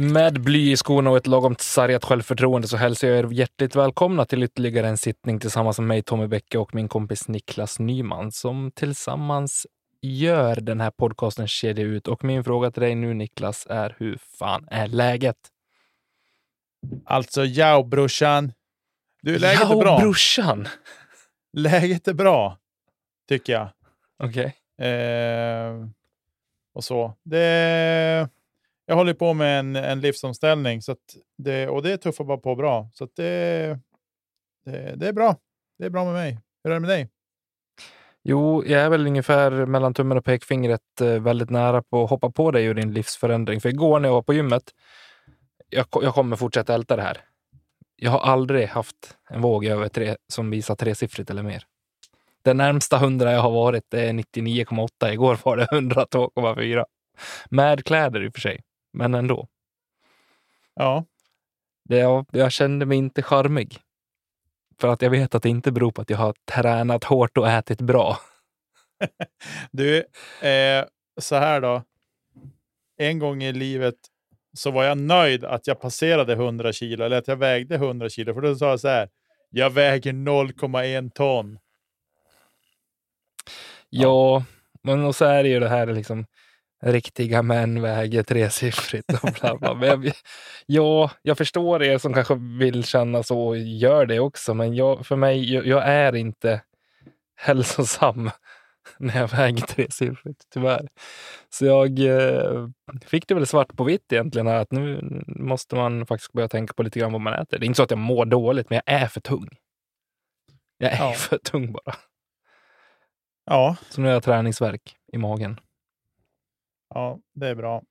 Med bly i skorna och ett lagom sargat självförtroende så hälsar jag er hjärtligt välkomna till ytterligare en sittning tillsammans med mig, Tommy Bäcke och min kompis Niklas Nyman som tillsammans gör den här podcasten Kedja ut. Och min fråga till dig nu Niklas är hur fan är läget? Alltså, ja brorsan. Du, läget ja, är bra. brorsan! Läget är bra, tycker jag. Okej. Eh, och så. Det, jag håller på med en, en livsomställning så att det, och det tuffar bara på bra. Så att det, det, det är bra. Det är bra med mig. Hur är det med dig? Jo, jag är väl ungefär mellan tummen och pekfingret eh, väldigt nära på att hoppa på dig och din livsförändring. För igår när jag var på gymmet, jag, jag kommer fortsätta älta det här. Jag har aldrig haft en våg över tre, som visar tresiffrigt eller mer. Den närmsta hundra jag har varit är 99,8. Igår var det 102,4. Med kläder i och för sig, men ändå. Ja, Det, jag, jag kände mig inte charmig. För att jag vet att det inte beror på att jag har tränat hårt och ätit bra. du, eh, så här då. En gång i livet så var jag nöjd att jag passerade 100 kilo eller att jag vägde 100 kilo. För då sa jag så här. Jag väger 0,1 ton. Ja, men och så är det ju det här liksom riktiga män väger tresiffrigt och bla bla. Men jag, ja, jag förstår er som kanske vill känna så och gör det också, men jag, för mig, jag, jag är inte hälsosam när jag väger tresiffrigt, tyvärr. Så jag eh, fick det väl svart på vitt egentligen, här, att nu måste man faktiskt börja tänka på lite grann vad man äter. Det är inte så att jag mår dåligt, men jag är för tung. Jag är Ja. för tung bara. Ja, Så nu har jag träningsverk i magen. Ja, det är bra.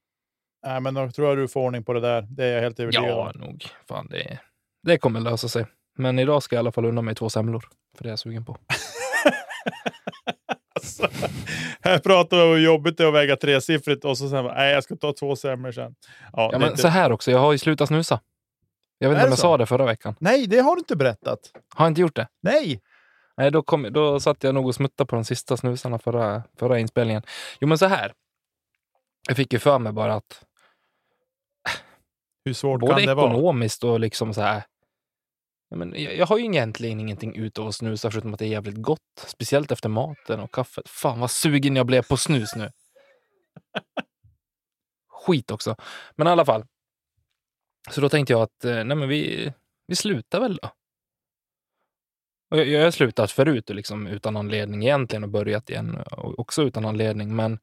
Nej, men då tror jag du får ordning på det där. Det är jag helt övertygad Ja, om. nog. Fan, det, det kommer lösa sig. Men idag ska jag i alla fall unna mig två semlor. För det är jag sugen på. Alltså, här pratar vi om hur jobbigt det är att väga tresiffrigt och så sen nej, jag ska ta två semlor sen. Ja, Ja, men det, så här också, jag har ju slutat snusa. Jag vet inte om jag så? sa det förra veckan. Nej, det har du inte berättat. Har jag inte gjort det? Nej, Nej, då, kom, då satt jag nog och smuttade på de sista snusarna förra, förra inspelningen. Jo, men så här. Jag fick ju för mig bara att hur svårt både kan det vara? ekonomiskt och liksom så här. Men jag, jag har ju egentligen ingenting ute att snusa förutom att det är jävligt gott. Speciellt efter maten och kaffet. Fan vad sugen jag blev på snus nu. Skit också. Men i alla fall. Så då tänkte jag att eh, nej, men vi, vi slutar väl då. Och jag, jag har slutat förut liksom, utan anledning egentligen och börjat igen och också utan anledning. Men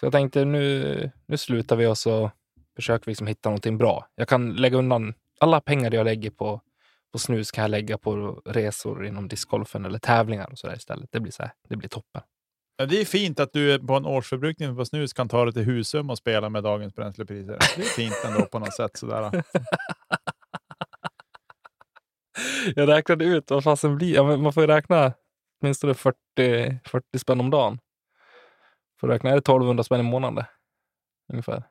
så jag tänkte nu, nu slutar vi och så försöker vi liksom hitta någonting bra. Jag kan lägga undan alla pengar jag lägger på, på snus kan jag lägga på resor inom discgolfen eller tävlingar och så där istället. Det blir, så här, det blir toppen. Ja, det är fint att du på en årsförbrukning på snus kan ta det till Husum och spela med dagens bränslepriser. Det är fint ändå på något sätt. Sådär. Jag räknade ut vad fasen blir. Ja, man får ju räkna åtminstone 40, 40 spänn om dagen. Får räkna, är det 1200 spänn i månaden? Ungefär.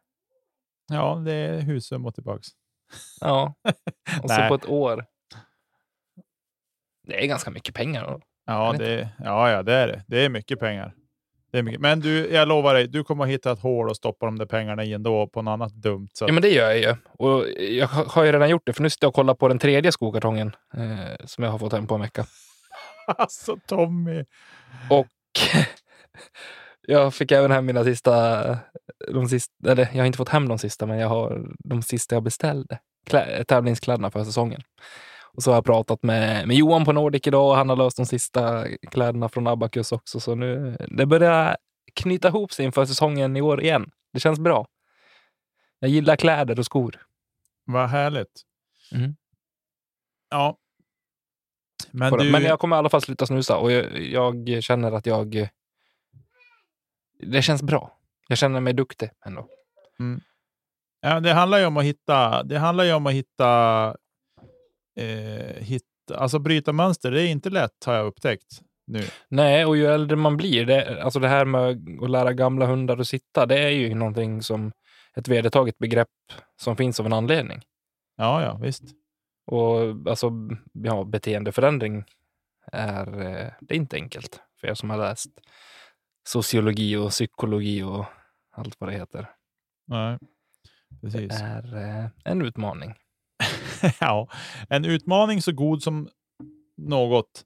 Ja, det är Husum och tillbaks. Ja, och så Nej. på ett år. Det är ganska mycket pengar. då. Ja, det ja, ja, det är det. Det är mycket pengar. Det är mycket. Men du, jag lovar dig, du kommer att hitta ett hål och stoppa de där pengarna i ändå på något annat dumt. Så Ja, men det gör jag ju. Och jag har har ju redan gjort det, för nu sitter jag och kollar på den tredje skokartongen eh, som jag har fått hem på en vecka. Alltså Tommy. Och jag fick även hem mina sista, de sista, eller jag har inte fått hem de sista, men jag har de sista jag beställde. Klä, tävlingskläderna för säsongen. Och så har jag pratat med, med Johan på Nordic idag och han har löst de sista kläderna från Abacus också. Så nu, det börjar knyta ihop sig inför säsongen i år igen. Det känns bra. Jag gillar kläder och skor. Vad härligt. Mm. Ja. Men, du, Men jag kommer i alla fall sluta snusa och jag, jag känner att jag... Det känns bra. Jag känner mig duktig ändå. ja, det handlar ju om att hitta, det handlar ju om att hitta, eh, hitta, alltså bryta mönster. Det är inte lätt har jag upptäckt nu. Nej, och ju äldre man blir, det, alltså det här med att lära gamla hundar att sitta, det är ju någonting som ett vedertaget begrepp som finns av en anledning. Ja, ja, visst. Och alltså, ja, beteendeförändring är, eh, det är inte enkelt för er som har läst sociologi och psykologi och allt vad det heter. Nej, Det precis. är eh, en utmaning. ja, en utmaning så god som något.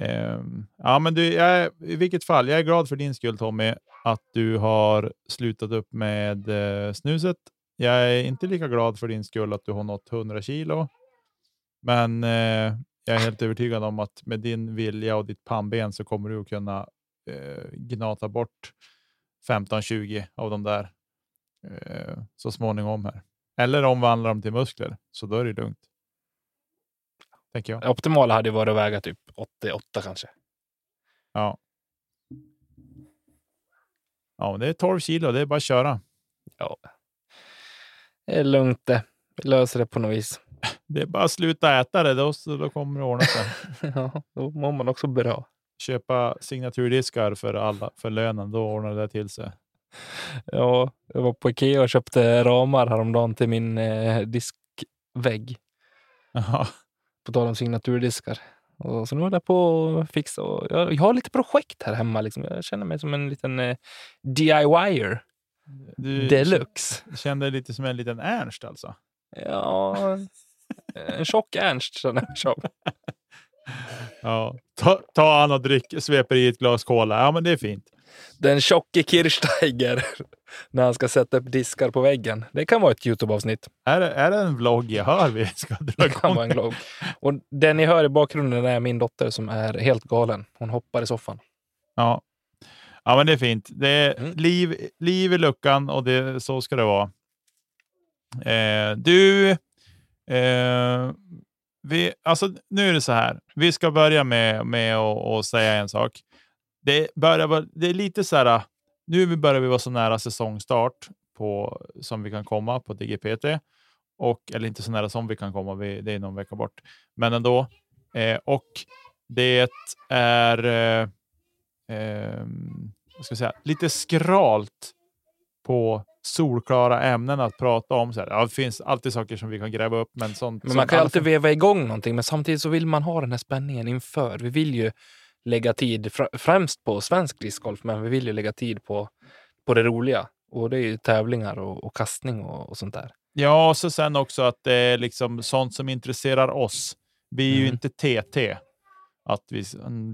Ehm, ja, men du, jag i vilket fall, jag är glad för din skull Tommy, att du har slutat upp med eh, snuset. Jag är inte lika glad för din skull att du har nått 100 kilo. Men eh, jag är helt övertygad om att med din vilja och ditt pannben så kommer du att kunna eh, gnata bort 15-20 av de där eh, så småningom här. Eller omvandla dem till muskler, så då är det lugnt. Tänker jag. Det optimala hade varit att väga typ 88 kanske. Ja. Ja, men det är 12 kilo, det är bara att köra. Ja. Det är lugnt det. Vi löser det på något vis. Det är bara att sluta äta det, då, då kommer det ordna sig. ja, då mår man också bra. Köpa signaturdiskar för, alla, för lönen, då ordnar det till sig. Ja, jag var på Ikea och köpte ramar häromdagen till min eh, diskvägg. Ja, På tal om signaturdiskar. Och så nu håller jag på att fixa. Och jag, jag har lite projekt här hemma. Liksom. Jag känner mig som en liten eh, DIYer du deluxe. kände dig lite som en liten Ernst alltså. Ja, en tjock Ernst känner jag mig som. Ja. Ta, ta och drick, sveper i ett glas cola. Ja, men det är fint. Den tjocke Kirchsteiger när han ska sätta upp diskar på väggen. Det kan vara ett Youtube-avsnitt. Är det, är det en vlogg jag hör vi ska dra Det kan igång? vara en glogg. Och det ni hör i bakgrunden är min dotter som är helt galen. Hon hoppar i soffan. Ja. ja, men det är fint. Det är Mm. liv, liv i luckan och det, så ska det vara. Eh, du, eh, vi, alltså, nu är det så här. Vi ska börja med, med att att säga en sak. Det, börjar, det är lite så här. Äh, nu börjar vi vara så nära säsongstart på, som vi kan komma på DGPT. Och, eller inte så nära som vi kan komma, vi, det är någon vecka bort. Men ändå. Eh, och det är eh, eh, vad ska jag säga, lite skralt på solklara ämnen att prata om. Så här. Ja, det finns alltid saker som vi kan gräva upp, men sånt. Men man kan ju alltid veva igång någonting, men samtidigt så vill man ha den här spänningen inför. Vi vill ju lägga tid, fr- främst på svensk discgolf, men vi vill ju lägga tid på, på det roliga. Och det är ju tävlingar och, och kastning och, och sånt där. Ja, och så sen också att det är liksom sånt som intresserar oss. Vi är ju Mm. inte TT. Att vi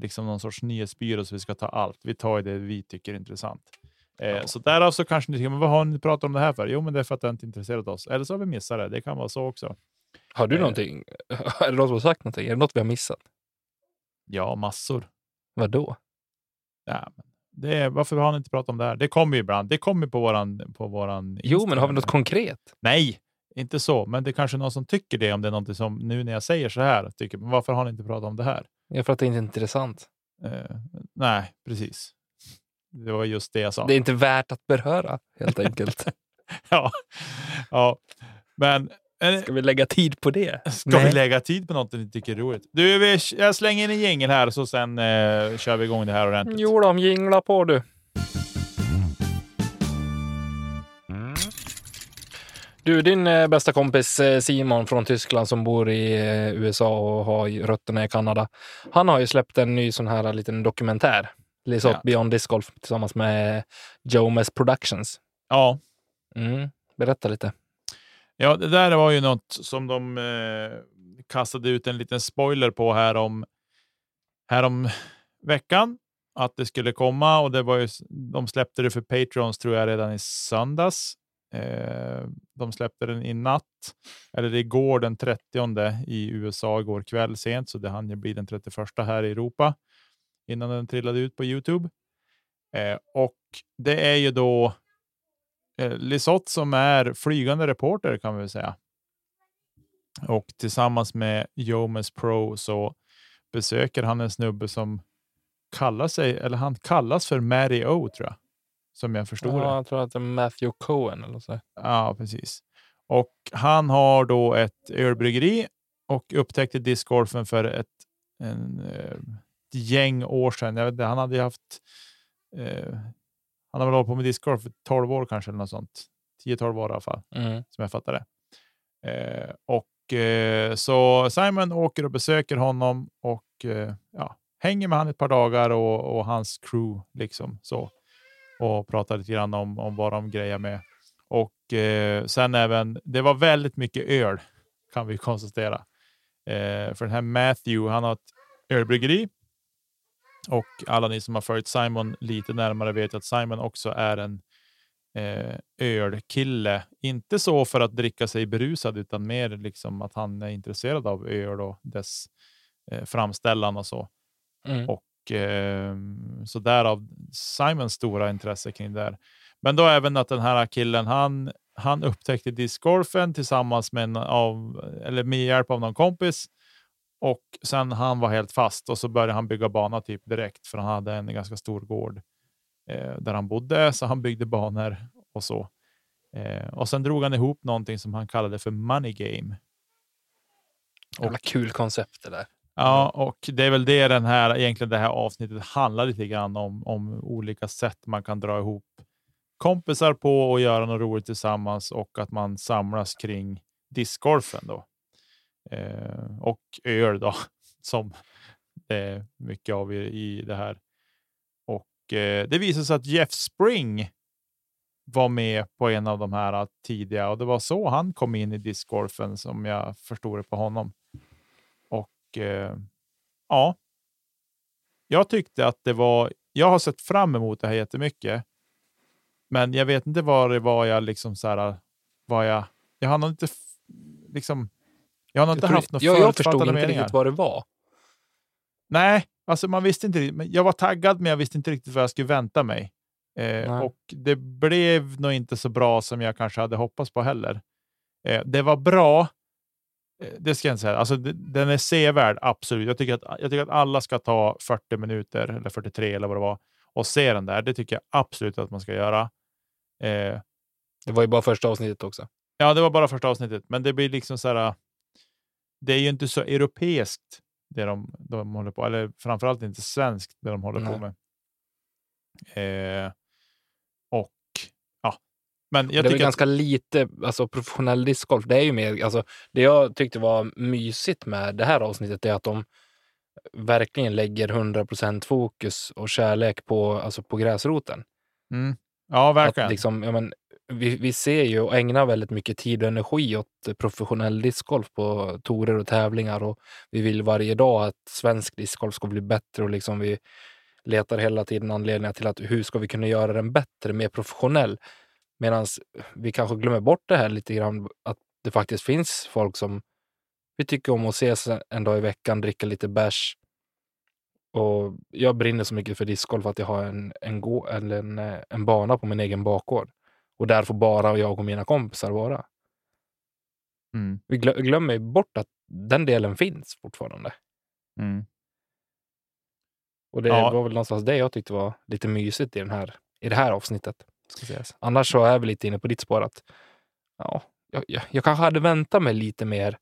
liksom någon sorts nyhetsbyrå så vi ska ta allt. Vi tar ju det vi tycker är intressant. Eh, Ja. Så därav så kanske ni tycker, men vad har ni pratat om det här för? Jo, men det är för att det inte intresserat oss. Eller så har vi missat det. Det kan vara så också. Har du Eh. någonting? Är det någon som har sagt någonting? Är det något vi har missat? Ja, massor. Vad då? Ja, det är, varför har ni inte pratat om det här? Det kommer ju ibland. Det kommer på våran, på våran Jo, men har vi något konkret? Nej, inte så. Men det är kanske någon som tycker det om det är något som nu när jag säger så här tycker, men varför har ni inte pratat om det här? Ja, för att det inte är intressant. Eh, nej, precis. Det var just det jag sa. Det är inte värt att beröra, helt enkelt. ja. ja, men eh, Ska vi lägga tid på det? ska Nej. vi lägga tid på något ni tycker är roligt? Du, vi, jag slänger in en jingel här så sen eh, kör vi igång det här ordentligt. Jo, de jinglar på du. Du, din eh, bästa kompis eh, Simon från Tyskland som bor i eh, USA och har rötterna i Kanada. Han har ju släppt en ny sån här liten dokumentär. Lisot Ja. Beyond Disc Golf tillsammans med Jomes Productions. Ja, Mm. Berätta lite. Ja, det där var ju något som de eh, kastade ut en liten spoiler på här om, här om veckan. Att det skulle komma och det var ju, de släppte det för Patreons tror jag redan i söndags. Eh, de släppte den i natt, eller igår den 30 i USA igår kväll sent, så det hann ju bli den 31 här i Europa innan den trillade ut på Youtube. Eh, och det är ju då eh, Lisotte som är flygande reporter kan vi väl säga. Och tillsammans med Jomes Pro så besöker han en snubbe som kallar sig, eller han kallas för Mary O tror jag. Som jag förstod Ja, det. jag tror att det är Matthew Cohen eller så. Ja, precis. Och han har då ett ölbryggeri och upptäckte discgolfen för ett, en, eh, gäng år sedan. Jag vet inte, han hade ju haft eh, han har väl hållit på med discgolf för 12 år kanske eller något sånt. 10-12 år i alla fall Mm. som jag fattar det. Eh, och eh, så Simon åker och besöker honom och eh, ja, hänger med han ett par dagar och, och hans crew liksom så och pratar lite grann om, om vad de grejer med. Och eh, sen även, det var väldigt mycket öl kan vi konstatera. Eh, för den här Matthew, han har ett ölbryggeri och alla ni som har följt Simon lite närmare vet att Simon också är en eh, ölkille. Inte så för att dricka sig berusad, utan mer liksom att han är intresserad av öl och dess eh, framställan och så. Mm. Och eh, så därav Simons stora intresse kring det. här. Men då även att den här killen, han, han upptäckte discgolfen tillsammans med, en av, eller med hjälp av någon kompis. Och sen han var helt fast och så började han bygga bana typ direkt för han hade en ganska stor gård eh, där han bodde. Så han byggde banor och så. Eh, och sen drog han ihop någonting som han kallade för money game. Jävla kul koncept det där. Ja, och det är väl det den här, egentligen det här avsnittet handlar lite grann om, om olika sätt man kan dra ihop kompisar på och göra något roligt tillsammans och att man samlas kring discgolfen då. Eh, och öl då, som det är mycket av i, i det här. Och eh, det visade sig att Jeff Spring var med på en av de här tidiga och det var så han kom in i discgolfen som jag förstod det på honom. Och eh, ja, jag tyckte att det var. Jag har sett fram emot det här jättemycket, men jag vet inte vad det var jag liksom så här. Vad jag. Jag har nog inte liksom. Jag har Jag, inte haft några jag, jag förstod inte meningar. riktigt vad det var. Nej, alltså man visste inte riktigt. Jag var taggad, men jag visste inte riktigt vad jag skulle vänta mig. Eh, och det blev nog inte så bra som jag kanske hade hoppats på heller. Eh, det var bra. Eh, det ska jag inte säga. Alltså, det, den är sevärd, absolut. Jag tycker, att, jag tycker att alla ska ta 40 minuter, eller 43 eller vad det var, och se den där. Det tycker jag absolut att man ska göra. Eh, Det var ju bara första avsnittet också. Ja, det var bara första avsnittet, men det blir liksom så här. Det är ju inte så europeiskt det de, de håller på, eller framförallt inte svenskt det de håller på Nej. med. Eh, och ja, men jag det är tycker att, ganska lite alltså, professionell discgolf. Det är ju mer, alltså, det jag tyckte var mysigt med det här avsnittet är att de verkligen lägger 100% fokus och kärlek på, alltså, på gräsroten. mm, ja, verkligen. Att liksom, ja, men, vi, vi ser ju och ägnar väldigt mycket tid och energi åt professionell discgolf på torer och tävlingar och vi vill varje dag att svensk discgolf ska bli bättre och liksom vi letar hela tiden anledningar till att hur ska vi kunna göra den bättre, mer professionell? Medan vi kanske glömmer bort det här lite grann, att det faktiskt finns folk som vi tycker om att ses en dag i veckan, dricka lite bärs. Och jag brinner så mycket för discgolf att jag har en, en, gå, eller en, en bana på min egen bakgård. Och där får bara jag och mina kompisar vara. Mm, Vi glö, glömmer ju bort att den delen finns fortfarande. mm. Och det Ja. var väl någonstans det jag tyckte var lite mysigt i, den här, i det här avsnittet. Annars så är vi lite inne på ditt spår att ja, jag, jag, jag kanske hade väntat mig lite mer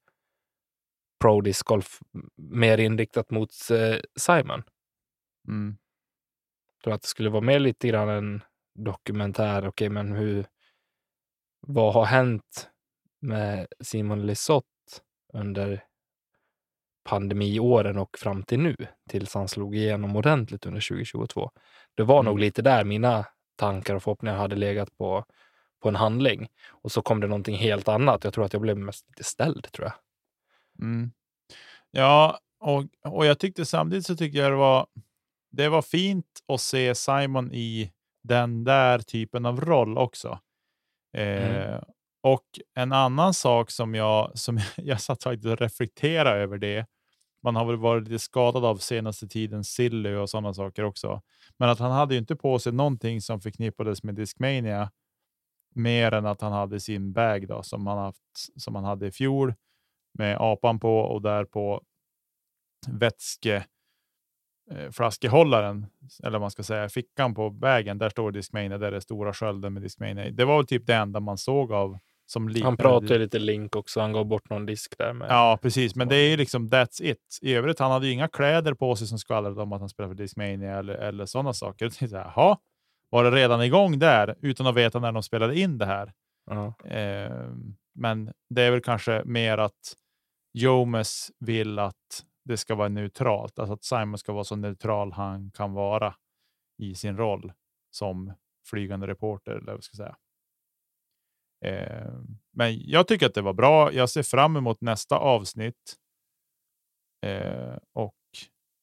pro golf, mer inriktat mot eh, Simon. Mm. tror att det skulle vara mer lite grann en dokumentär. Okej, men hur? Vad har hänt med Simon Lisotte under pandemiåren och fram till nu tills han slog igenom ordentligt under 2022? Det var nog Mm. lite där mina tankar och förhoppningar hade legat på, på en handling och så kom det någonting helt annat. Jag tror att jag blev mest lite ställd tror jag. Mm. Ja, och, och jag tyckte samtidigt så tycker jag det var, det var fint att se Simon i den där typen av roll också. Eh, Och en annan sak som jag, som jag satt faktiskt och reflekterade över det man har väl varit lite skadad av senaste tiden Silly och sådana saker också. Men att han hade ju inte på sig någonting som förknippades med Discmania mer än att han hade sin bag då, som han haft som han hade i fjol med apan på och där på vätske flaskehållaren, eller vad man ska säga, fickan på vägen, där står Discmania, där är stora skölden med Discmania. Det var väl typ det enda man såg av som liknade. Han pratade lite link också. Han gav bort någon disk där. Med. Ja, precis. Men det är ju liksom that's it. I övrigt, han hade ju inga kläder på sig som skvallrade om att han spelade för Discmania eller, eller sådana saker. Så Jaha, var det redan igång där utan att veta när de spelade in det här? Ja. Eh, men det är väl kanske mer att Jomes vill att det ska vara neutralt, alltså att Simon ska vara så neutral han kan vara i sin roll som flygande reporter. Eller vad jag ska säga. Eh, men jag tycker att det var bra. Jag ser fram emot nästa avsnitt. Eh, och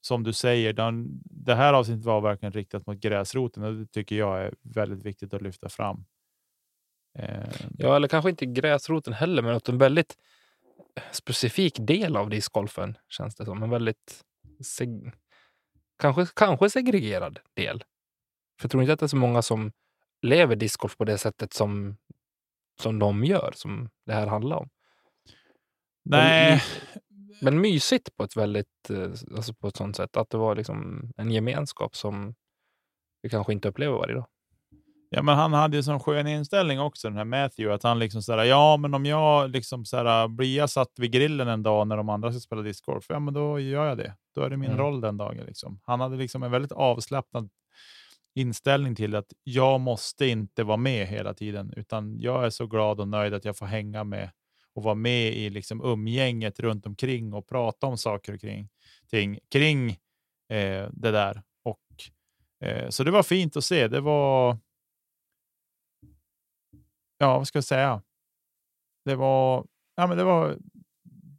som du säger, den, det här avsnittet var verkligen riktat mot gräsroten och det tycker jag är väldigt viktigt att lyfta fram. Eh, ja, eller kanske inte gräsroten heller, men att de väldigt specifik del av discgolfen känns det som. En väldigt seg kanske, kanske segregerad del. För jag tror inte att det är så många som lever discgolf på det sättet som, som de gör, som det här handlar om. nej, Men mysigt på ett väldigt, eh, alltså på ett sånt sätt att det var liksom en gemenskap som vi kanske inte upplever varje dag. Ja, men han hade ju sån skön inställning också, den här Matthew, att han liksom sådär, ja, men om jag liksom sådär, blir jag satt vid grillen en dag när de andra ska spela discgolf, ja, men då gör jag det. Då är det min Mm. roll den dagen. Liksom. Han hade liksom en väldigt avslappnad inställning till att jag måste inte vara med hela tiden, utan jag är så glad och nöjd att jag får hänga med och vara med i liksom umgänget runt omkring och prata om saker och kring, ting, kring eh, det där. Och, eh, så det var fint att se. Det var ja, vad ska jag säga? Det var, ja, men det var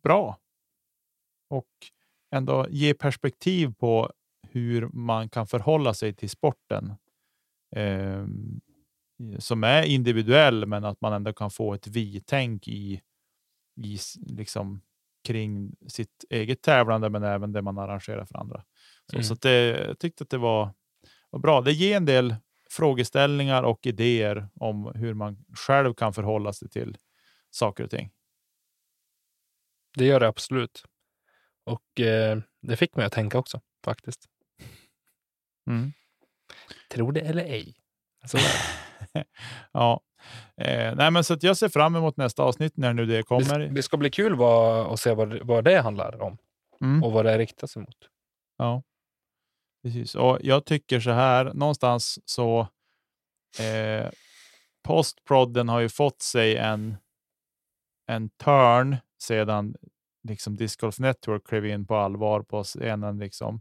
bra. Och ändå ge perspektiv på hur man kan förhålla sig till sporten. Eh, som är individuell, men att man ändå kan få ett vi-tänk i, i liksom, kring sitt eget tävlande, men även det man arrangerar för andra. Så, Mm. så det, jag tyckte att det var, var bra. Det ger en del frågeställningar och idéer om hur man själv kan förhålla sig till saker och ting. Det gör det absolut. Och eh, det fick mig att tänka också, faktiskt. Tro det eller ej. Så ja. Eh, nej, men så jag ser fram emot nästa avsnitt när nu det det, kommer. det ska bli kul vad, att se vad, vad det handlar om Mm. och vad det riktar sig mot. Ja, precis. Och jag tycker så här, någonstans så eh, postprodden har ju fått sig en, en turn sedan liksom Disc Golf Network klev in på allvar på scenen liksom,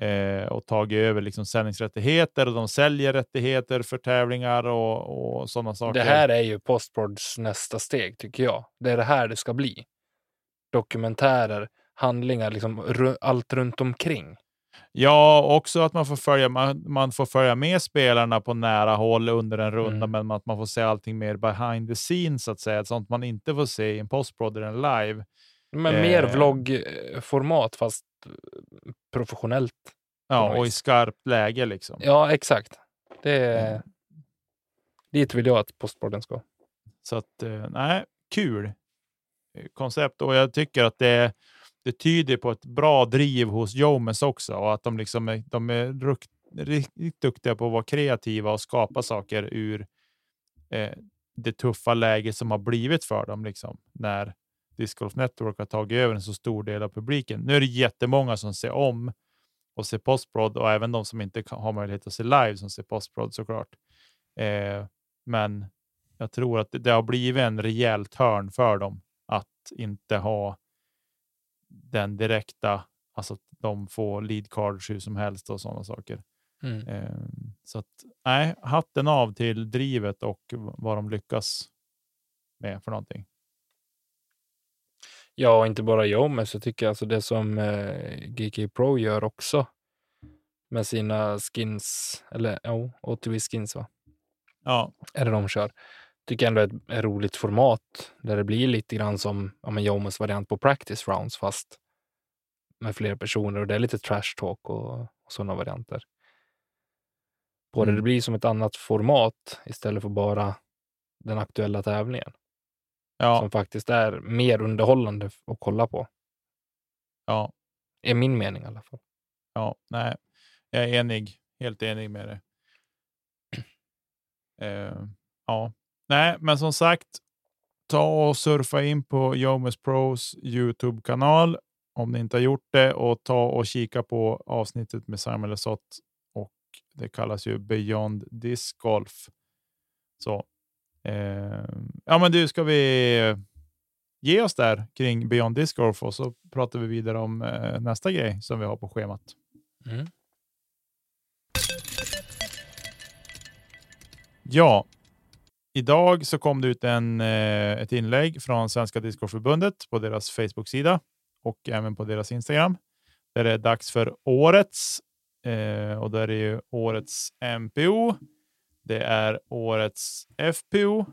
eh, och tagit över liksom sändningsrättigheter och de säljer rättigheter för tävlingar och, och sådana saker. Det här är ju Postprods nästa steg, tycker jag. Det är det här det ska bli. Dokumentärer, handlingar, liksom allt runt omkring. Ja, också att man får, följa, man, man får följa med spelarna på nära håll under en runda, Mm. men att man får se allting mer behind the scenes, så att säga. Sånt man inte får se i en postprod eller en live. Men Eh. mer vloggformat, fast eh, professionellt. Ja, och i skarpt läge liksom. Ja, exakt. Det är, Mm. Dit vill jag att Postprodden ska. Så att, eh, nej, kul koncept. Och jag tycker att det, det tyder på ett bra driv hos Jomes också och att de, liksom är, de är rukt, riktigt duktiga på att vara kreativa och skapa saker ur eh, det tuffa läget som har blivit för dem liksom, när Disc Golf Network har tagit över en så stor del av publiken. Nu är det jättemånga som ser om och ser postprod och även de som inte har möjlighet att se live som ser postprod såklart. Eh, men jag tror att det, det har blivit en rejäl törn för dem att inte ha den direkta, alltså att de får lead cards hur som helst och sådana saker. Mm. Eh, så att, nej, hatten av till drivet och vad de lyckas med för någonting. Ja, och inte bara jag, men så tycker jag alltså det som eh, GK Pro gör också med sina skins, eller ja, OTV skins va? Ja, Är det de kör. Tycker ändå är ett, ett roligt format där det blir lite grann som ja, men Jomes variant på practice rounds, fast med fler personer och det är lite trash talk och, och sådana varianter. På det. Mm. det blir som ett annat format istället för bara den aktuella tävlingen Ja, som faktiskt är mer underhållande att kolla på. ja, Är min mening i alla fall. ja, nej, jag är enig, helt enig med det. Eh, ja, nej, men som sagt, ta och surfa in på Jomus Pros Youtube-kanal om ni inte har gjort det och ta och kika på avsnittet med Samuel Lesoth och det kallas ju Beyond Disc Golf. Så eh, ja, men du ska vi ge oss där kring Beyond Disc Golf och så pratar vi vidare om eh, nästa grej som vi har på schemat. Mm. Ja, idag så kom det ut en, eh, ett inlägg från Svenska Discgolfförbundet på deras Facebook-sida och även på deras Instagram. Där det är dags för årets eh, och där är ju årets MPO. Det är årets FPO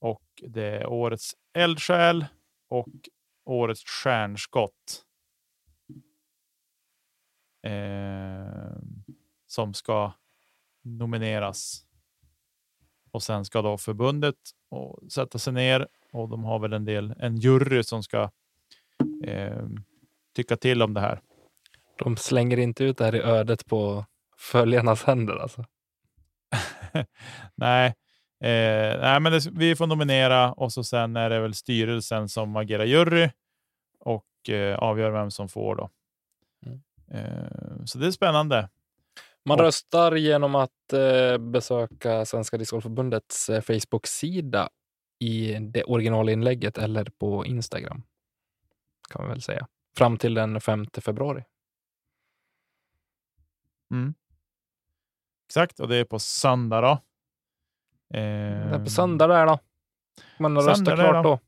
och det är årets eldsjäl och årets stjärnskott. Eh, som ska nomineras. Och sen ska då förbundet och sätta sig ner och de har väl en del, en jury som ska eh, tycka till om det här. De slänger inte ut det här i ödet på följarnas händer alltså. nej, eh, nej, men det, vi får nominera och så sen är det väl styrelsen som agerar jury och eh, avgör vem som får då. Mm. Eh, så det är spännande. Man röstar genom att eh, besöka Svenska Discgolfförbundets eh, Facebook-sida i det originalinlägget eller på Instagram. Kan man väl säga. Fram till den 5 februari. Mm. Exakt, och det är på söndag då. Det är Eh, på söndag där då. Man har röstat klart då.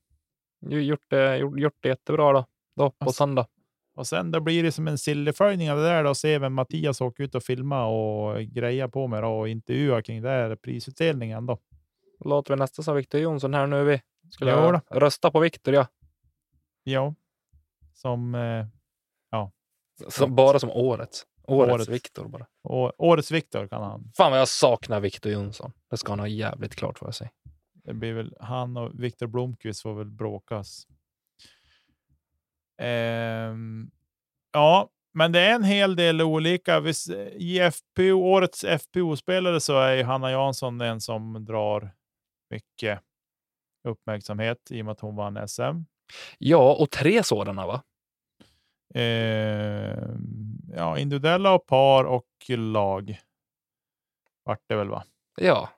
då. Gjort det, gjort, gjort det jättebra då. Då på Alltså, söndag. Och sen då blir det som en silleföljning av det där då, se vem Mattias åker ut och filma och greja på med då, och intervjua kring det här prisutdelningen då. Låter vi nästa som Victor Jonsson här nu. Vi skulle jag rösta på Victor, ja. Ja, som eh, Som, bara som årets. Årets, Årets. Victor bara. å- årets Viktor kan han. Fan vad jag saknar Victor Jonsson. Det ska han ha jävligt klart för sig. Det blir väl han och Viktor Blomqvist får väl bråkas. Ehm, ja, men det är en hel del olika. Vis- I FPO, årets FPO-spelare så är Hanna Jansson den som drar mycket uppmärksamhet i och med att hon vann SM. Ja, och tre sådana va? Ehm, ja, individuella och par och lag. Vart det väl va? Ja,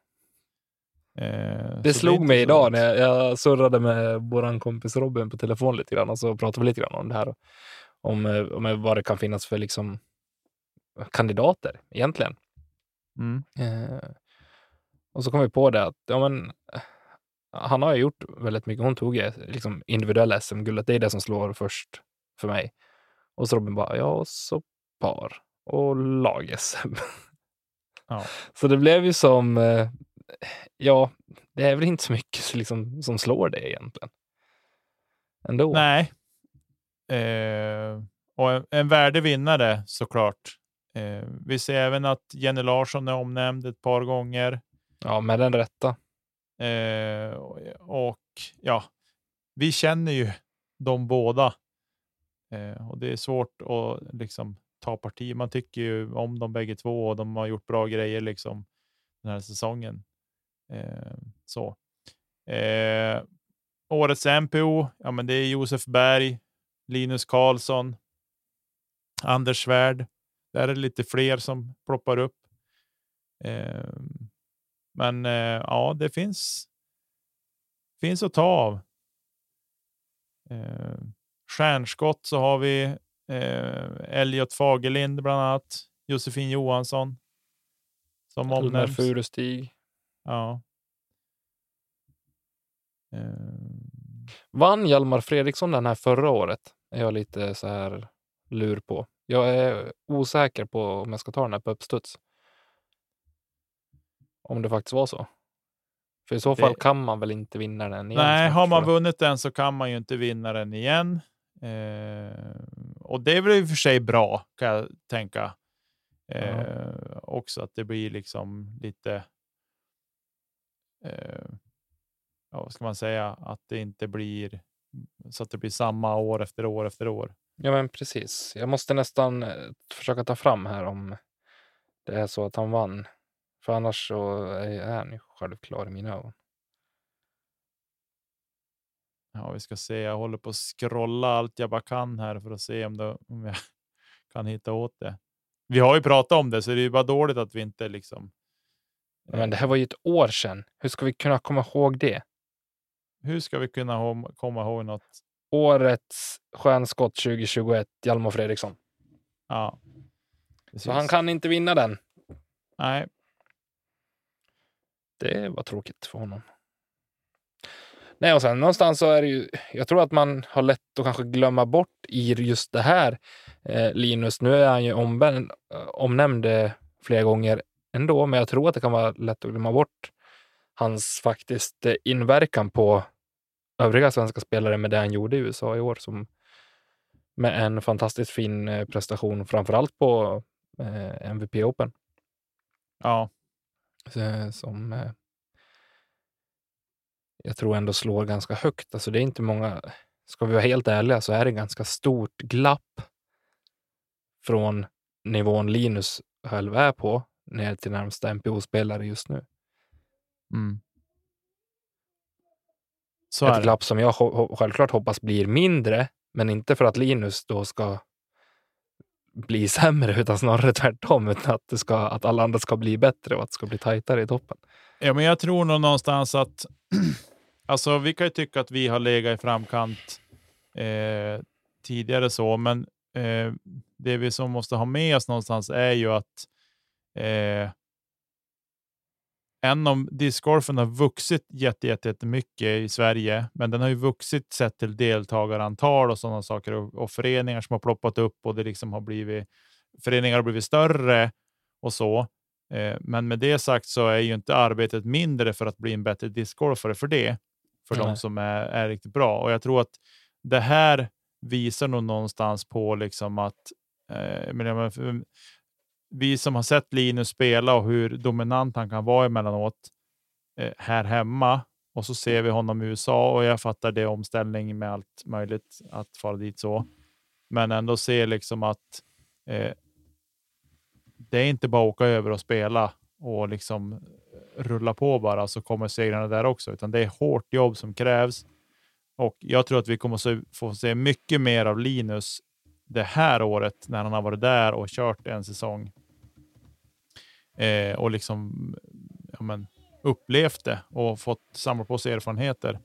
det så slog inte mig idag när jag, surrade med vår kompis Robin på telefon lite grann och så pratade vi lite grann om det här. Om, eh, om vad det kan finnas för liksom kandidater egentligen. Mm. Eh, och så kom vi på det att ja, men, eh, han har ju gjort väldigt mycket. Hon tog liksom individuella SM-guldet. Det är det som slår först för mig. Och så Robin bara, ja, och så par och lag-SM. Ja. Så det blev ju som, eh, ja, det är väl inte så mycket liksom, som slår det egentligen. Ändå. Nej. Eh, och en, en värdig vinnare såklart. Eh, vi ser även att Jenny Larsson är omnämnd ett par gånger. Ja, med den rätta. Eh, och, ja, vi känner ju de båda. Eh, och det är svårt att liksom ta parti. Man tycker ju om dem bägge två och de har gjort bra grejer liksom den här säsongen. Eh, så. Eh, årets MPO, ja, men det är Josef Berg, Linus Karlsson, Anders Svärd. Där är det lite fler som ploppar upp. Eh, men ja, det finns, finns att ta av. Eh, stjärnskott så har vi eh, Elliot Fagerlind bland annat. Josefin Johansson. Som Elmer omnämns. Furustig. Ja. Eh, Vann Hjalmar Fredriksson den här förra året? Är jag lite så här lur på. Jag är osäker på om jag ska ta den här på uppstuds. Om det faktiskt var så. För i så Det- fall kan man väl inte vinna den igen? Nej, har man vunnit den så kan man ju inte vinna den igen. Eh, och det är väl i och för sig bra kan jag tänka. Eh, också att det blir liksom lite. Eh, ja, vad ska man säga? Att det inte blir så att det blir samma år efter år efter år. Ja, men precis. Jag måste nästan eh, försöka ta fram här om det är så att han vann. För annars så är han ju självklar i mina ögon. Ja, vi ska se. Jag håller på att scrolla allt jag bara kan här för att se om, det, om jag kan hitta åt det. Vi har ju pratat om det, så det är bara dåligt att vi inte liksom. Men det här var ju ett år sedan. Hur ska vi kunna komma ihåg det? Hur ska vi kunna hom- komma ihåg något? Årets stjärnskott 2021, Hjalmar Fredriksson. Ja. Så precis. han kan inte vinna den. Nej, Det var tråkigt för honom. Nej, och sen någonstans så är det ju, jag tror att man har lätt att kanske glömma bort i just det här eh, Linus. Nu är han ju omben, eh, omnämnd eh, flera gånger ändå, men jag tror att det kan vara lätt att glömma bort hans faktiskt eh, inverkan på övriga svenska spelare med det han gjorde i USA i år som med en fantastiskt fin eh, prestation, framför allt på eh, MVP Open. ja, som eh, jag tror ändå slår ganska högt. Alltså det är inte många, ska vi vara helt ärliga så är det ganska stort glapp från nivån Linus själv är på ner till närmsta NPO-spelare just nu. mm. så Ett glapp som jag ho- självklart hoppas blir mindre, men inte för att Linus då ska bli sämre, utan snarare tvärtom, utan att, det ska, att alla andra ska bli bättre och att det ska bli tajtare i toppen. Ja, men jag tror nog någonstans att alltså, vi kan ju tycka att vi har legat i framkant eh, tidigare så, men eh, det vi som måste ha med oss någonstans är ju att eh, en om discgolfen har vuxit jätte, jätte, jättemycket i Sverige, men den har ju vuxit sett till deltagarantal och sådana saker och, och föreningar som har ploppat upp och det liksom har blivit föreningar har blivit större och så. Eh, Men med det sagt så är ju inte arbetet mindre för att bli en bättre discgolfare för det. För de Nej. som är, är riktigt bra. Och jag tror att det här visar nog någonstans på liksom att eh, vi som har sett Linus spela och hur dominant han kan vara emellanåt eh, här hemma och så ser vi honom i USA och jag fattar det omställning med allt möjligt att fara dit så. Men ändå se liksom att eh, det är inte bara att åka över och spela och liksom eh, rulla på bara så kommer segrarna där också, utan det är hårt jobb som krävs. Och jag tror att vi kommer se- få se mycket mer av Linus det här året när han har varit där och kört en säsong. Eh, och liksom ja, men, upplevt det och fått samla på sig erfarenheter.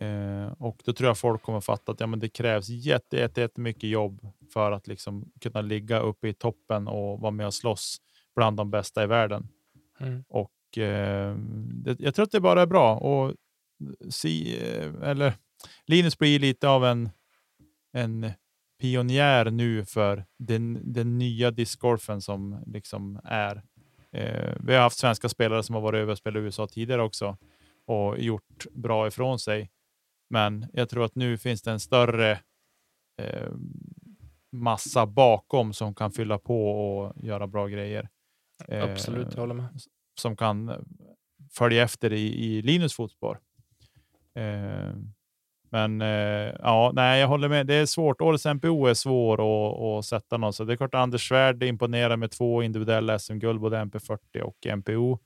Eh, och då tror jag folk kommer fatta att ja, men det krävs jätte, jätte, jättemycket jobb för att liksom kunna ligga uppe i toppen och vara med och slåss bland de bästa i världen. Mm. Och eh, det, jag tror att det bara är bra. Och si, eh, eller, Linus blir lite av en, en pionjär nu för den, den nya discgolfen som liksom är. Eh, vi har haft svenska spelare som har varit över och spelat i USA tidigare också och gjort bra ifrån sig. Men jag tror att nu finns det en större eh, massa bakom som kan fylla på och göra bra grejer. Eh, Absolut, jag håller med. som kan eh, följa efter i, i Linus fotspår. Men eh, ja, nej, jag håller med. Det är svårt. Årets MPO är svår att, att sätta någon. Så det är klart Anders Svärd imponerar med två individuella SM-guld, både MP40 och MPO.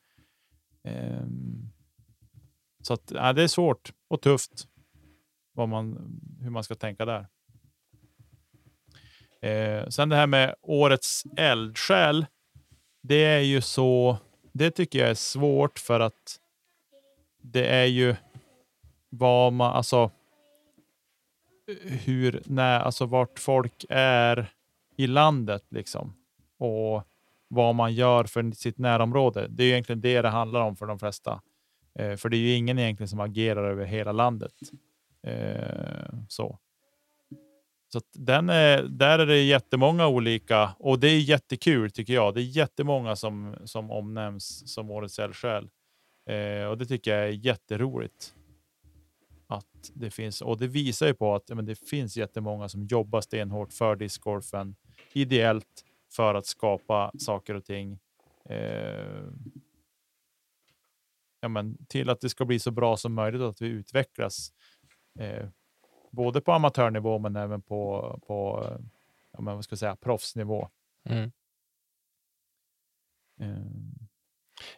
Eh, så att, ja, det är svårt och tufft vad man, hur man ska tänka där. Eh, sen det här med årets eldsjäl. Det är ju så. Det tycker jag är svårt för att det är ju vad man, alltså hur, när, alltså vart folk är i landet liksom och vad man gör för sitt närområde. Det är ju egentligen det det handlar om för de flesta. Eh, för det är ju ingen egentligen som agerar över hela landet. Eh, så. Så att den är, där är det jättemånga olika och det är jättekul tycker jag. Det är jättemånga som, som omnämns som årets eldsjäl. Eh, och det tycker jag är jätteroligt att det finns, och det visar ju på att men det finns jättemånga som jobbar stenhårt för discgolfen ideellt för att skapa saker och ting. Eh, ja, men till att det ska bli så bra som möjligt och att vi utvecklas. Eh, både på amatörnivå men även på, på ja, men vad ska jag säga, proffsnivå. Mm. Eh,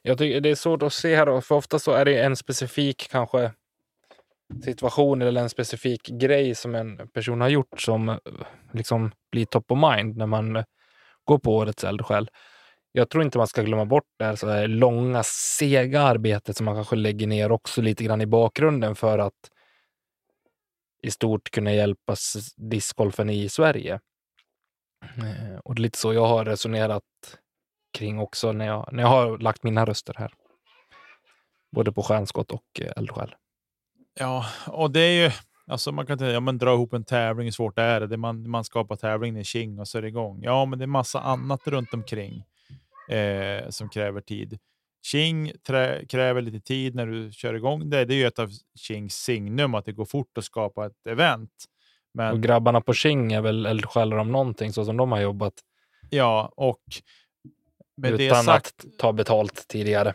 Jag tycker det är svårt att se här, då, för ofta så är det en specifik kanske situation eller en specifik grej som en person har gjort som eh, liksom blir top of mind när man eh, går på årets eldsjäl. Jag tror inte man ska glömma bort det här, så här långa, sega arbetet som man kanske lägger ner också lite grann i bakgrunden för att i stort kunna hjälpa discgolfen i Sverige. Eh, och det är lite så jag har resonerat kring också när jag, när jag har lagt mina röster här. Både på stjärnskott och eldsjäl. Ja, och det är ju alltså man kan inte ja, men dra ihop en tävling. Hur svårt är det? det man, man skapar tävlingen i King och så är det igång. Ja, men det är massa annat runt omkring eh, som kräver tid. King kräver lite tid när du kör igång det. Det är ju ett av Kings signum att det går fort att skapa ett event. Men Och grabbarna på King är väl eldsjälar om någonting så som de har jobbat ja, och med det utan sagt, att ta betalt tidigare.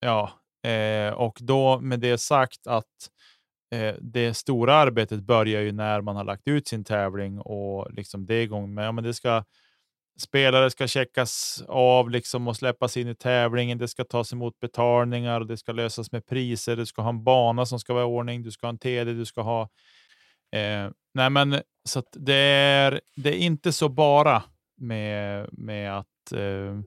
Ja, eh, och då med det sagt att Eh, det stora arbetet börjar ju när man har lagt ut sin tävling och liksom det är igång med. Ja, men det ska spelare ska checkas av liksom och släppas in i tävlingen. Det ska tas emot betalningar och det ska lösas med priser. Du ska ha en bana som ska vara i ordning. Du ska ha en TD. Du ska ha. Eh, nej, men så att det är. Det är inte så bara med med att eh,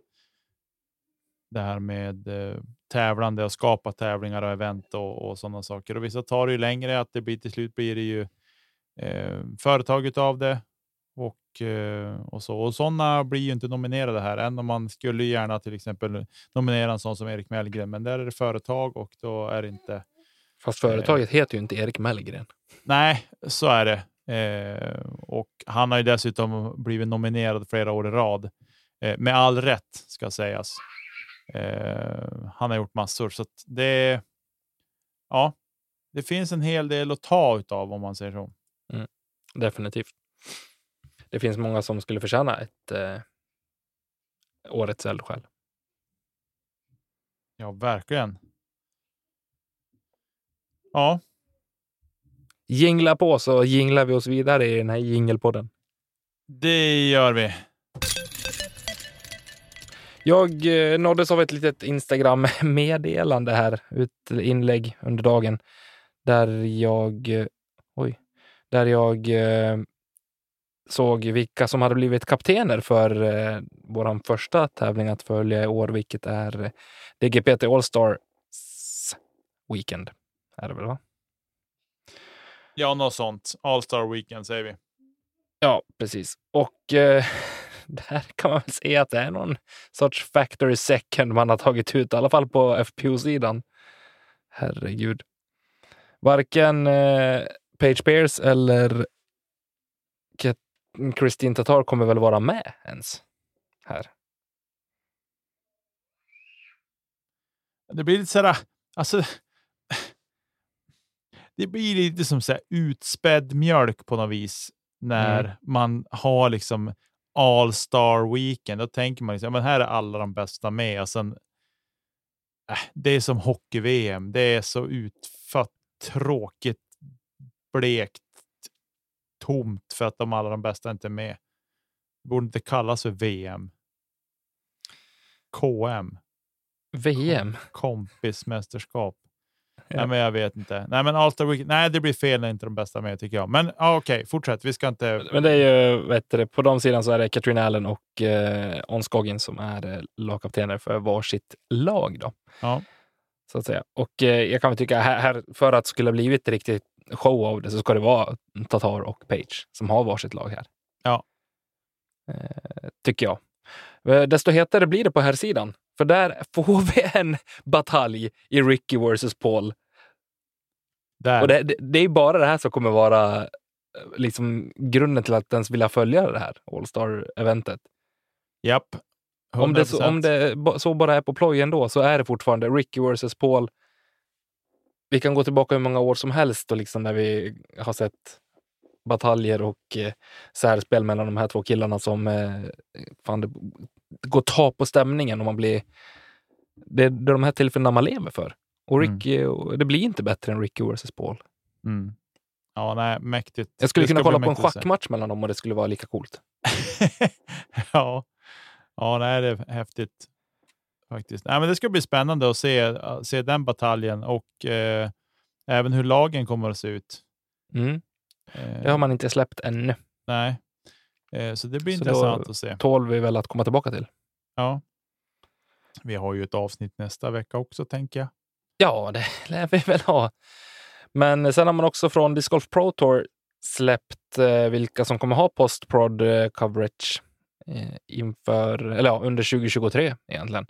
det här med eh, tävlande och skapa tävlingar och event och, och sådana saker. Och vissa tar det ju längre att det blir till slut blir det ju eh, företaget av det och, eh, och så. Och sådana blir ju inte nominerade här än om man skulle gärna till exempel nominera en sån som Erik Mellgren, men där är det företag och då är det inte. Fast företaget heter ju inte Erik Mellgren. Nej, så är det. Eh, och han har ju dessutom blivit nominerad flera år i rad eh, med all rätt ska sägas. Eh, han har gjort massor så det. Ja, det finns en hel del att ta utav om man säger så. Definitivt. Det finns många som skulle förtjäna ett eh, årets eldsjäl. Ja, verkligen. Ja, Jingla på så jinglar vi oss vidare i den här jingelpodden. det gör vi. Jag eh, nåddes av ett litet Instagram-meddelande här, ett inlägg under dagen, där jag, eh, oj, där jag eh, såg vilka som hade blivit kaptener för eh, vår första tävling att följa i år, vilket är DGPT All-Stars Weekend. Är det väl, va? Ja, något sånt. All Star Weekend säger vi. Ja, precis. Och eh, där kan man väl säga att det är någon sorts factory second man har tagit ut, i alla fall på FPO-sidan. Herregud. Varken eh, Page Pierce eller Christine Tatar kommer väl vara med ens här. Det blir lite sådär, alltså. Det blir lite som så utspädd mjölk på något vis när Mm. man har liksom All Star Weekend. Då tänker man liksom, ja, men här är alla de bästa med och sen. Äh, det är som hockey-VM. Det är så utfött, tråkigt, blekt, tomt för att de alla de bästa inte är med. Det borde inte kallas för VM. KM, VM. kompismästerskap. Nej, men jag vet inte. Nej, men All Weekend. Nej, det blir fel när inte de bästa med tycker jag. Men ja, okej, fortsätt. Vi ska inte. Men det är ju, vet du, på de sidan så är det Katrin Allen och eh, On Scoggin som är eh, lagkaptener för varsitt lag. Då. Ja. så att säga. Och eh, jag kan väl tycka här, här, för att det skulle ha blivit riktigt show av det så ska det vara Tatar och Page som har varsitt lag här. Ja. Eh, tycker jag. Eh, Desto hetare blir det på här sidan för där får vi en batalj i Ricky versus Paul. Där. Och det, det, det är bara det här som kommer vara eh, liksom grunden till att ens vilja följa det här All-Star-eventet. Japp. Om det, så, 100%. om det så bara är på ploj ändå så är det fortfarande Ricky versus Paul. vi kan gå tillbaka hur många år som helst och liksom när vi har sett bataljer och eh, särspel mellan de här två killarna som eh, fan, det, går ta på stämningen och man blir... Det, är de här tillfällena man lever för. Och Mm. Ricky, och det blir inte bättre än Ricky vs Paul. Mm. Ja, nej, mäktigt. Jag skulle Det kunna kolla på en schackmatch mellan dem och det skulle vara lika coolt. ja. ja, nej, det är häftigt faktiskt. Nej, men det ska bli spännande att se, se den bataljen och eh, även hur lagen kommer att se ut. Mm. Eh, Det har man inte släppt ännu. Nej, eh, så det blir Så intressant att se. Tål vi väl att komma tillbaka till. Ja. Vi har ju ett avsnitt nästa vecka också, tänker jag. Ja, det lär vi väl ha. Men sen har man också från Disc Golf Pro Tour släppt eh, vilka som kommer ha post-prod coverage inför, eller ja, under 2023 egentligen.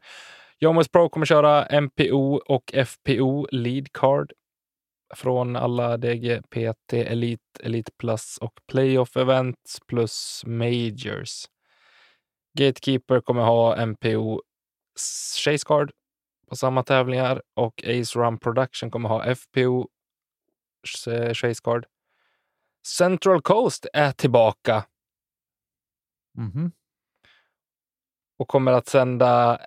Jomus Pro kommer köra MPO och FPO lead card från alla DG, PT, Elite, Elite Plus och Playoff Events plus Majors. Gatekeeper kommer ha MPO Chase Card på samma tävlingar och Ace Run Production kommer ha FPO Chase Card. Central Coast är tillbaka Mhm. och kommer att sända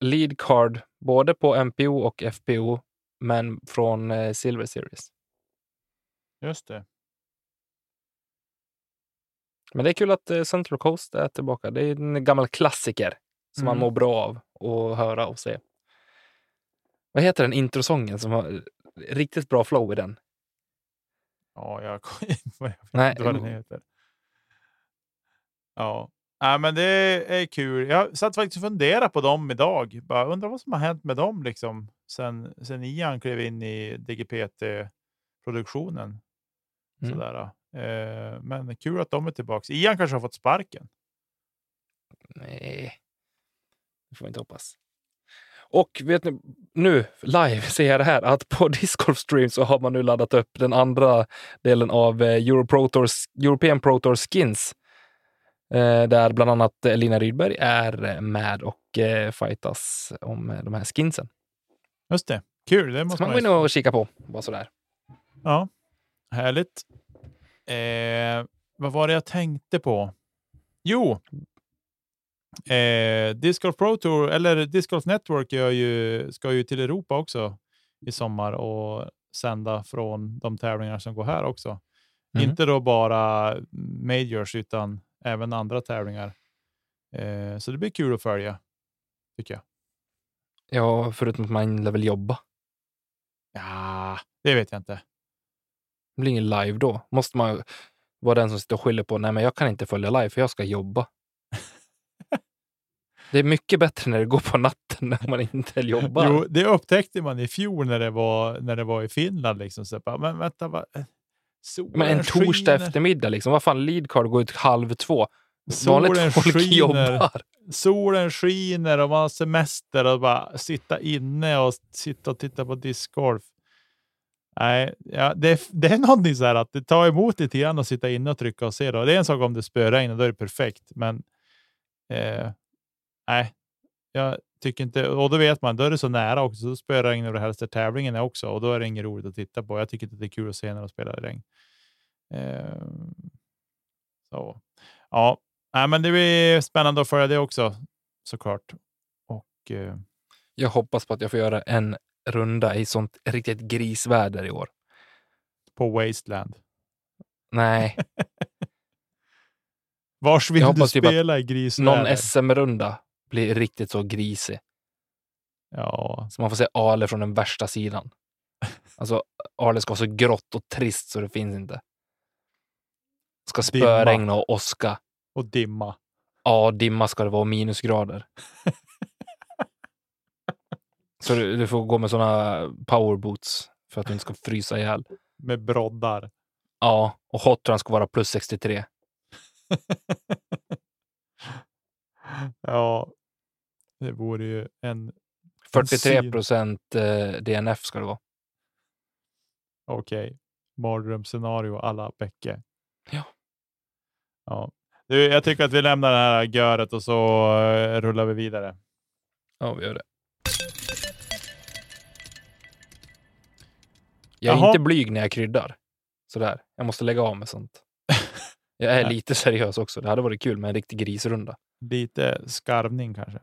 lead card både på MPO och FPO, men från eh, Silver Series. Just det. Men det är kul att eh, Central Coast är tillbaka. Det är en gammal klassiker som man Mm. mår bra av att höra och se. Vad heter den introsången som har riktigt bra flow i den? Ja, jag, jag vet Nej, inte vad den heter. Ja, Nej, men det är kul. Jag satt faktiskt och funderade på dem idag. Bara undrar vad som har hänt med dem liksom sen, sen Ian klev in i DGPT-produktionen. Mm. Sådär. Eh, men kul att de är tillbaka. Ian kanske har fått sparken. Nej, det får vi inte hoppas. Och vet ni, nu live ser jag det här att på Disc Golf Stream så har man nu laddat upp den andra delen av eh, Euro Pro Tour, European Pro Tour Skins. Eh, där bland annat Lina Rydberg är eh, med och fightas om de här skinsen. Just det. Kul. Det måste man man gå in och kika på. Bara sådär. Ja, härligt. Eh, vad var det jag tänkte på? Jo, eh, Disc Golf Pro Tour, eller Disc Golf Network ju, ska ju till Europa också i sommar och sända från de tävlingar som går här också. Mm. Inte då bara majors utan även andra tävlingar. Eh, så det blir kul att följa, tycker jag. Ja, förutom att man lär väl jobba. Ja, det vet jag inte. Det blir ingen live då. Måste man vara den som sitter och skyller på nej, men jag kan inte följa live för jag ska jobba. Det är mycket bättre när det går på natten när man inte jobbar. Jo, det upptäckte man i fjol när det var, när det var i Finland. Liksom. Så bara, men vänta, va? solen men en torsdag skiner, eftermiddag, liksom. vad fan, leadcard går ut halv två. Solen Vanligt folk skiner, jobbar. solen skiner och man har semester och bara sitta inne och sitta och titta på discgolf. Nej, ja, det, det är någonting så här att det tar emot lite grann att sitta inne och trycka och se. Då. Det är en sak om det spöregnar, då är det perfekt. Men eh, nej, jag tycker inte, och då vet man, då är det så nära också. Då spöregnar det helst där tävlingen är också och då är det inget roligt att titta på. Jag tycker inte det är kul att se när de spelar i regn. Eh, så. Ja, nej, men det blir spännande att följa det också såklart. Och eh, Jag hoppas på att jag får göra en runda i sånt riktigt grisväder i år. på Wasteland. Nej, Vars vill Jag du typ att spela i grisväder? någon SM-runda blir riktigt så grisig. Ja, Så man får se Ale från den värsta sidan. Alltså, Ale ska vara så grått och trist så det finns inte. Ska spöregna och åska. Och dimma. Ja, dimma ska det vara och minusgrader. så du, du får gå med såna powerboots för att du inte ska frysa ihjäl. Med broddar. Ja, och hotrun ska vara plus 63. ja, det vore ju en 43 procent eh, DNF ska det vara. okej mardrömsscenario alla Bäcke. Ja. Ja. Du, jag tycker att vi lämnar det här göret och så eh, rullar vi vidare. Ja, vi gör det. Jag är Jaha. inte blyg när jag kryddar. Sådär. Jag måste lägga av med sånt. Jag är lite seriös också. Det hade varit kul med en riktig grisrunda. Lite skarvning kanske.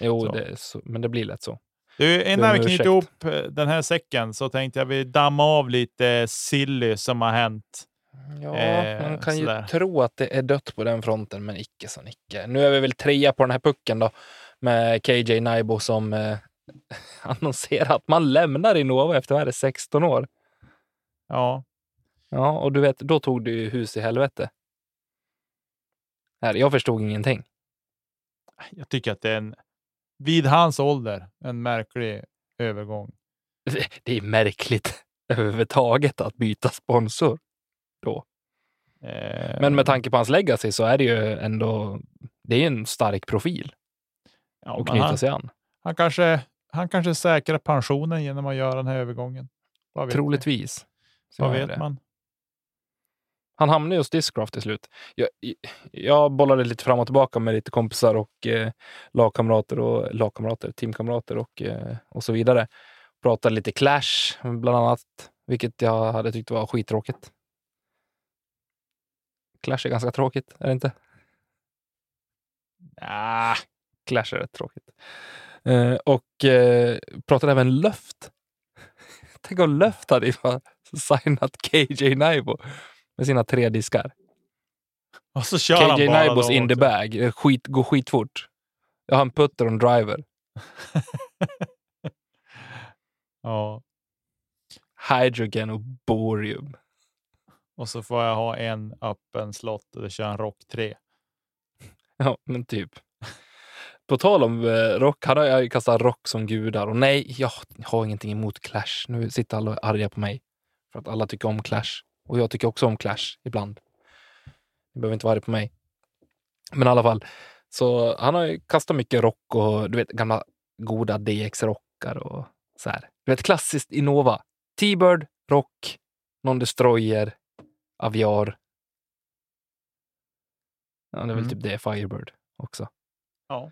Jo, det så, men det blir lätt så. Du, innan vi knyter ihop eh, den här säcken så tänkte jag vi damma av lite silly som har hänt. Ja, Eh, man kan ju sådär. tro att det är dött på den fronten, men icke så icke. Nu är vi väl trea på den här pucken då, med KJ Naibo som eh, annonserar att man lämnar Innova efter vad är det, 16 år. Ja, Ja, och du vet, då tog du ju hus i helvete. Här, jag förstod ingenting. jag tycker att det är en, vid hans ålder, en märklig övergång. Det är märkligt överhuvudtaget att byta sponsor. Eh, Men med tanke på hans legacy så är det ju ändå det är en stark profil ja, att knyta han, sig an. han, kanske, han kanske säkrar pensionen genom att göra den här övergången. Vad? Troligtvis. Vad vet det. man? Han hamnade hos Discraft till slut. Jag, jag bollade lite fram och tillbaka med lite kompisar och eh, lagkamrater och lagkamrater, teamkamrater och, eh, och så vidare. Pratade lite Clash bland annat, vilket jag hade tyckt var skittråkigt. Clash är ganska tråkigt, är det inte? Ah, Clash är rätt tråkigt. Eh, och eh, pratade även Löft. Tänk om Löft hade signat KJ Naibo med sina tre diskar. och så kör KJ Naibos in the bag. Eh, Skit, går skitfort. Jag har en putter och en driver. Ja, Hydrogen och borium och så får jag ha en öppen slott och det kör en rock 3. Ja, men typ. På tal om eh, rock, han har jag kastat rock som gudar. Och nej, jag har ingenting emot Clash. Nu sitter alla arga på mig. För att alla tycker om Clash. Och jag tycker också om Clash ibland. Ni behöver inte vara arga på mig. Men i alla fall. Så han har ju kastat mycket rock och du vet gamla goda DX-rockar och så här. Du vet klassiskt Innova. T-Bird, rock, någon destroyer, Aviar. Ja, det är väl Mm. typ det, Firebird också. Ja.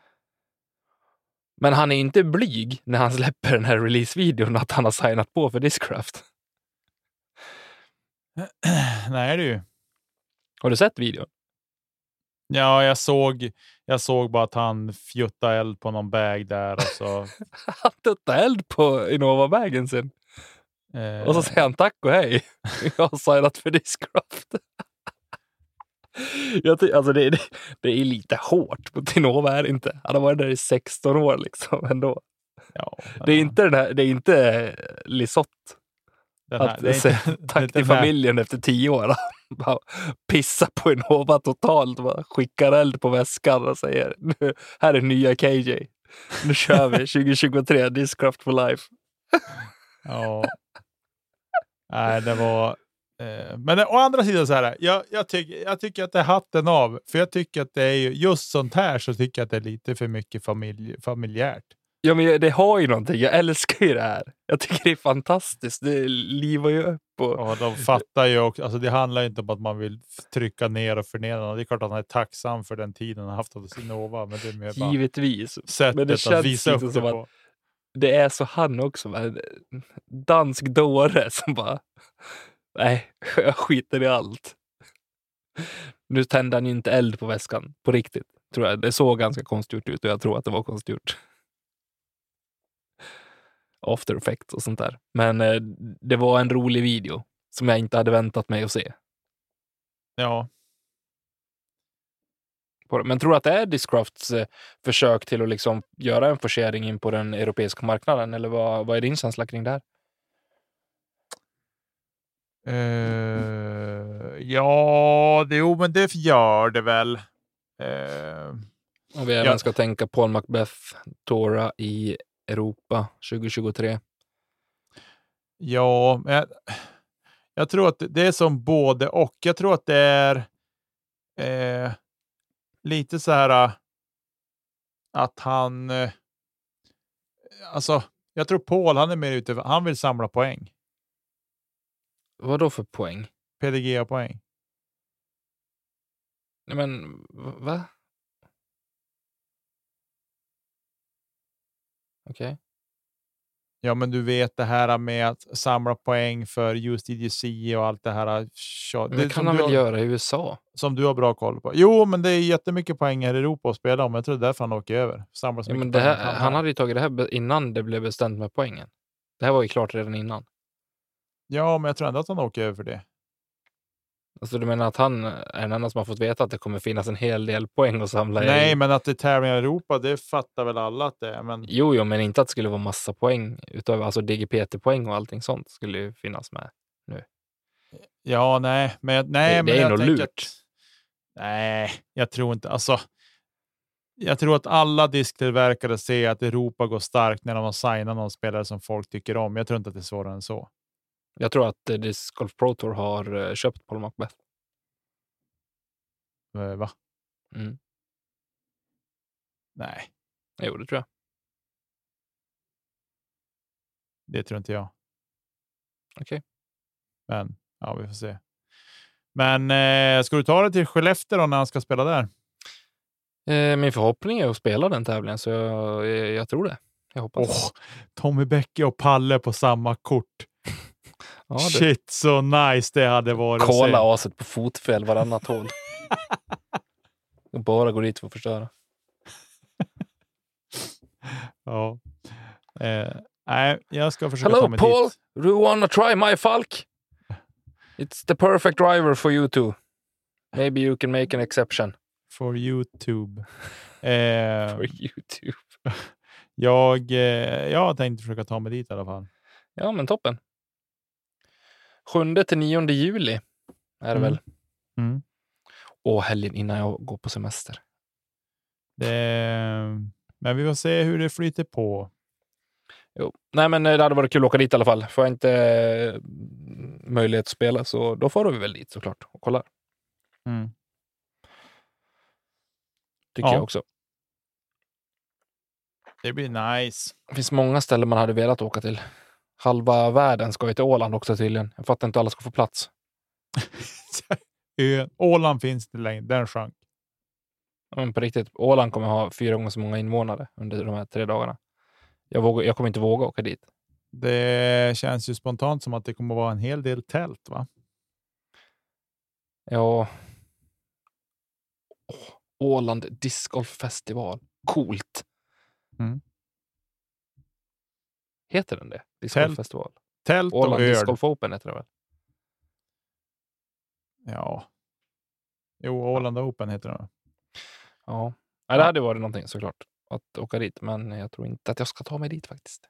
Men han är inte blyg när han släpper den här releasevideon att han har signat på för Discraft. Nej, ju. Har du sett videon? Ja, jag såg, jag såg bara att han fjuttade eld på någon bag där och så. Han tuttade eld på Innova-bagen sin. Eh, Och så säger han tack och hej. Jag har signat för Discraft. Jag ty- alltså det, det, det är lite hårt mot Innova är det inte. Han har varit där i 16 år liksom ändå. ja, Det är inte, den här, det är inte här- att det är säga tack till familjen efter tio år. Bara pissa på Innova totalt. Bara skickar eld på väskan och säger nu, här är nya KJ. Nu kör vi 2023, Discraft for life. Ja. Nej, det var... Eh, men å andra sidan så här, jag, jag, tycker, jag tycker att det är hatten av. För jag tycker att det är ju, just sånt här så tycker jag att det är lite för mycket familj, familjärt. Ja, men det har ju någonting. Jag älskar ju det här. Jag tycker det är fantastiskt. Det livar ju upp. Och... Och de fattar ju också, alltså det handlar inte om att man vill trycka ner och förnedra någon. Det är klart att han är tacksam för den tiden han haft av Sinova, men det är mer Givetvis. sättet men det att känns visa upp det som att- på. Det är så han också. va? En dansk dåre som bara, nej, jag skiter i allt. Nu tände han ju inte eld på väskan, på riktigt. Tror jag. Det såg ganska konstgjort ut och jag tror att det var konstgjort. After effects och sånt där. Men eh, det var en rolig video som jag inte hade väntat mig att se. Ja, på det. Men tror du att det är Discrafts eh, försök till att liksom göra en forcering in på den europeiska marknaden? Eller vad, vad är din känsla kring det här? Eh, ja, det, jo, men det gör det väl. Eh, Om vi även Ja. ska tänka Paul Macbeth, Tora i Europa 2023. ja, men jag, jag tror att det är som både och. Jag tror att det är eh, lite så här eh, att han... Eh, alltså, jag tror Paul, han är mer ute, han vill samla poäng. Vad då för poäng? PDGA-poäng. Nej, men va? Okej. Ja, men du vet det här med att samla poäng för EDC och allt det här. Men Det det kan han väl har- göra i USA? Som du har bra koll på. Jo, men det är jättemycket poäng här i Europa att spela om. Jag tror det är därför han åker över. Samlar Ja, men det här, han han hade ju tagit det här innan det blev bestämt med poängen. Det här var ju klart redan innan. Ja, men jag tror ändå att han åker över för det. Alltså du menar att han är den enda som har fått veta att det kommer finnas en hel del poäng att samla? Nej, i? men att det är tävlingar i Europa, det fattar väl alla att det är. Men Jo, jo, men inte att det skulle vara massa poäng utöver alltså DGPT-poäng och allting sånt skulle ju finnas med. ja, nej, men nej, Det- men det är nog lurt. Att, nej, jag tror inte. Alltså, jag tror att alla disktillverkare ser att Europa går starkt när de har signat någon spelare som folk tycker om. Jag tror inte att det är svårare än så. Jag tror att eh, Disc Golf Pro Tour har eh, köpt Paul Macbeth. Eh, Va? Mm. Nej, Jo, det tror jag. det tror inte jag. Okej. Men ja, vi får se. Men eh, ska du ta det till Skellefteå då när han ska spela där? Eh, min förhoppning är att spela den tävlingen, så jag, jag, jag tror det. Jag hoppas. Åh, Tommy Bäcke och Palle på samma kort. Ja, det. Shit, så nice det hade varit. Kola aset på fotfäll varannat hål. Och bara gå dit för att förstöra. Ja. Eh, nej, jag ska försöka ta Hello mig Paul, dit. do you wanna try my Falk? It's the perfect driver for you two. Maybe you can make an exception. For YouTube. Eh, For YouTube. jag, eh, jag har tänkt försöka ta mig dit i alla fall. Ja, men toppen. 7 till 9 juli är det Mm. väl. Mm. Och helgen innan jag går på semester. Det, men vi får se hur det flyter på. Jo. Nej, men eh, det hade varit kul att åka dit i alla fall. Får jag inte eh, möjlighet att spela så då får vi väl dit såklart och kollar. Mm. Tycker Ja. jag också. Det blir nice. Det finns många ställen man hade velat åka till. Halva världen ska ju till Åland också tydligen. Jag fattar inte hur alla ska få plats. Ön- Åland finns inte längre. Den sjönk. Men på riktigt, Åland kommer ha fyra gånger så många invånare under de här tre dagarna. Jag, vågar, jag kommer inte våga åka dit. Det känns ju spontant som att det kommer vara en hel del tält, va? Ja. Åland discgolffestival. Coolt. Mm. Heter den det? Discgolffestival? Tält och Åland öl. Discgolf Open heter det väl? Ja. Jo, Åland Open heter det. Ja. Nej, det hade varit någonting såklart. Att åka dit, men jag tror inte att jag ska ta mig dit faktiskt.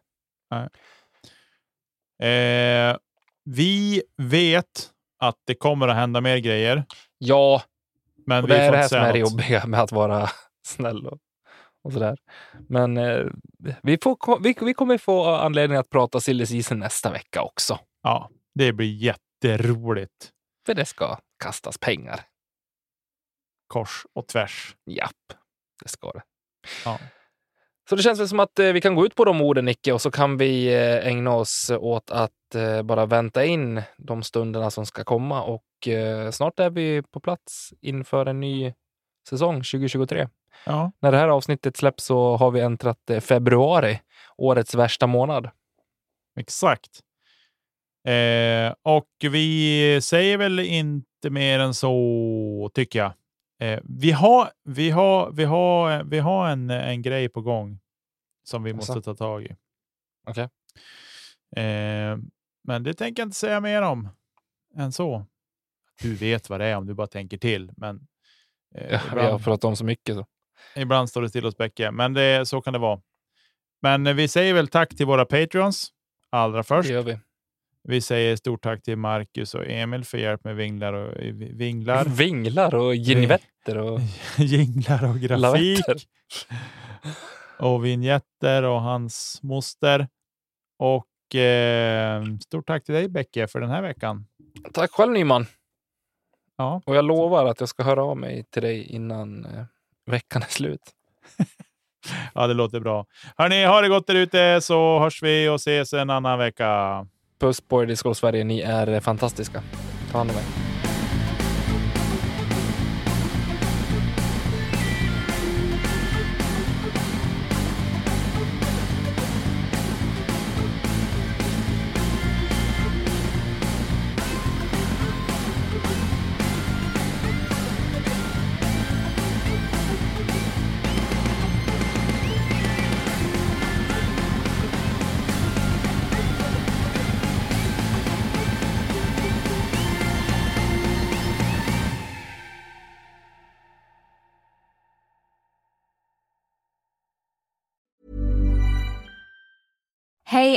Eh, vi vet att det kommer att hända mer grejer, Ja, men och vi det är det här som är det jobbiga med att vara snäll och, och sådär. Men eh, vi, får, vi, vi kommer få anledning att prata silly season nästa vecka också. Ja, det blir jätteroligt. För det ska kastas pengar. Kors och tvärs. Japp, det ska det. Ja. Så det känns väl som att eh, vi kan gå ut på de orden, Nicke, och så kan vi eh, ägna oss åt att eh, bara vänta in de stunderna som ska komma. Och snart är vi på plats inför en ny säsong 2023. Ja, När det här avsnittet släpps så har vi äntrat eh, februari, årets värsta månad. exakt. Eh, och vi säger väl inte mer än så, tycker jag. Eh, vi har, vi har, vi har, vi har en, en grej på gång som vi Jaså? måste ta tag i. Okej. Eh, men det tänker jag inte säga mer om än så. Du vet vad det är om du bara tänker till. Men eh, Ja, vi har pratat om så mycket. Så. Ibland står det still hos Bäcke, men det, så kan det vara. Men eh, vi säger väl tack till våra Patreons allra först. Det gör vi. Vi säger stort tack till Marcus och Emil för hjälp med vinglar och eh, vinglar, Vinglar och ginivetter och jinglar och grafik lavetter. och vignetter och hans moster. Och eh, stort tack till dig Bäcke för den här veckan. Tack själv Nyman. Ja. Och jag lovar att jag ska höra av mig till dig innan eh, veckan är slut. Ja, det låter bra. Hörni, ha det gott där ute så hörs vi och ses en annan vecka. Puss på er Disco Sverige, ni är fantastiska. Ta hand om er.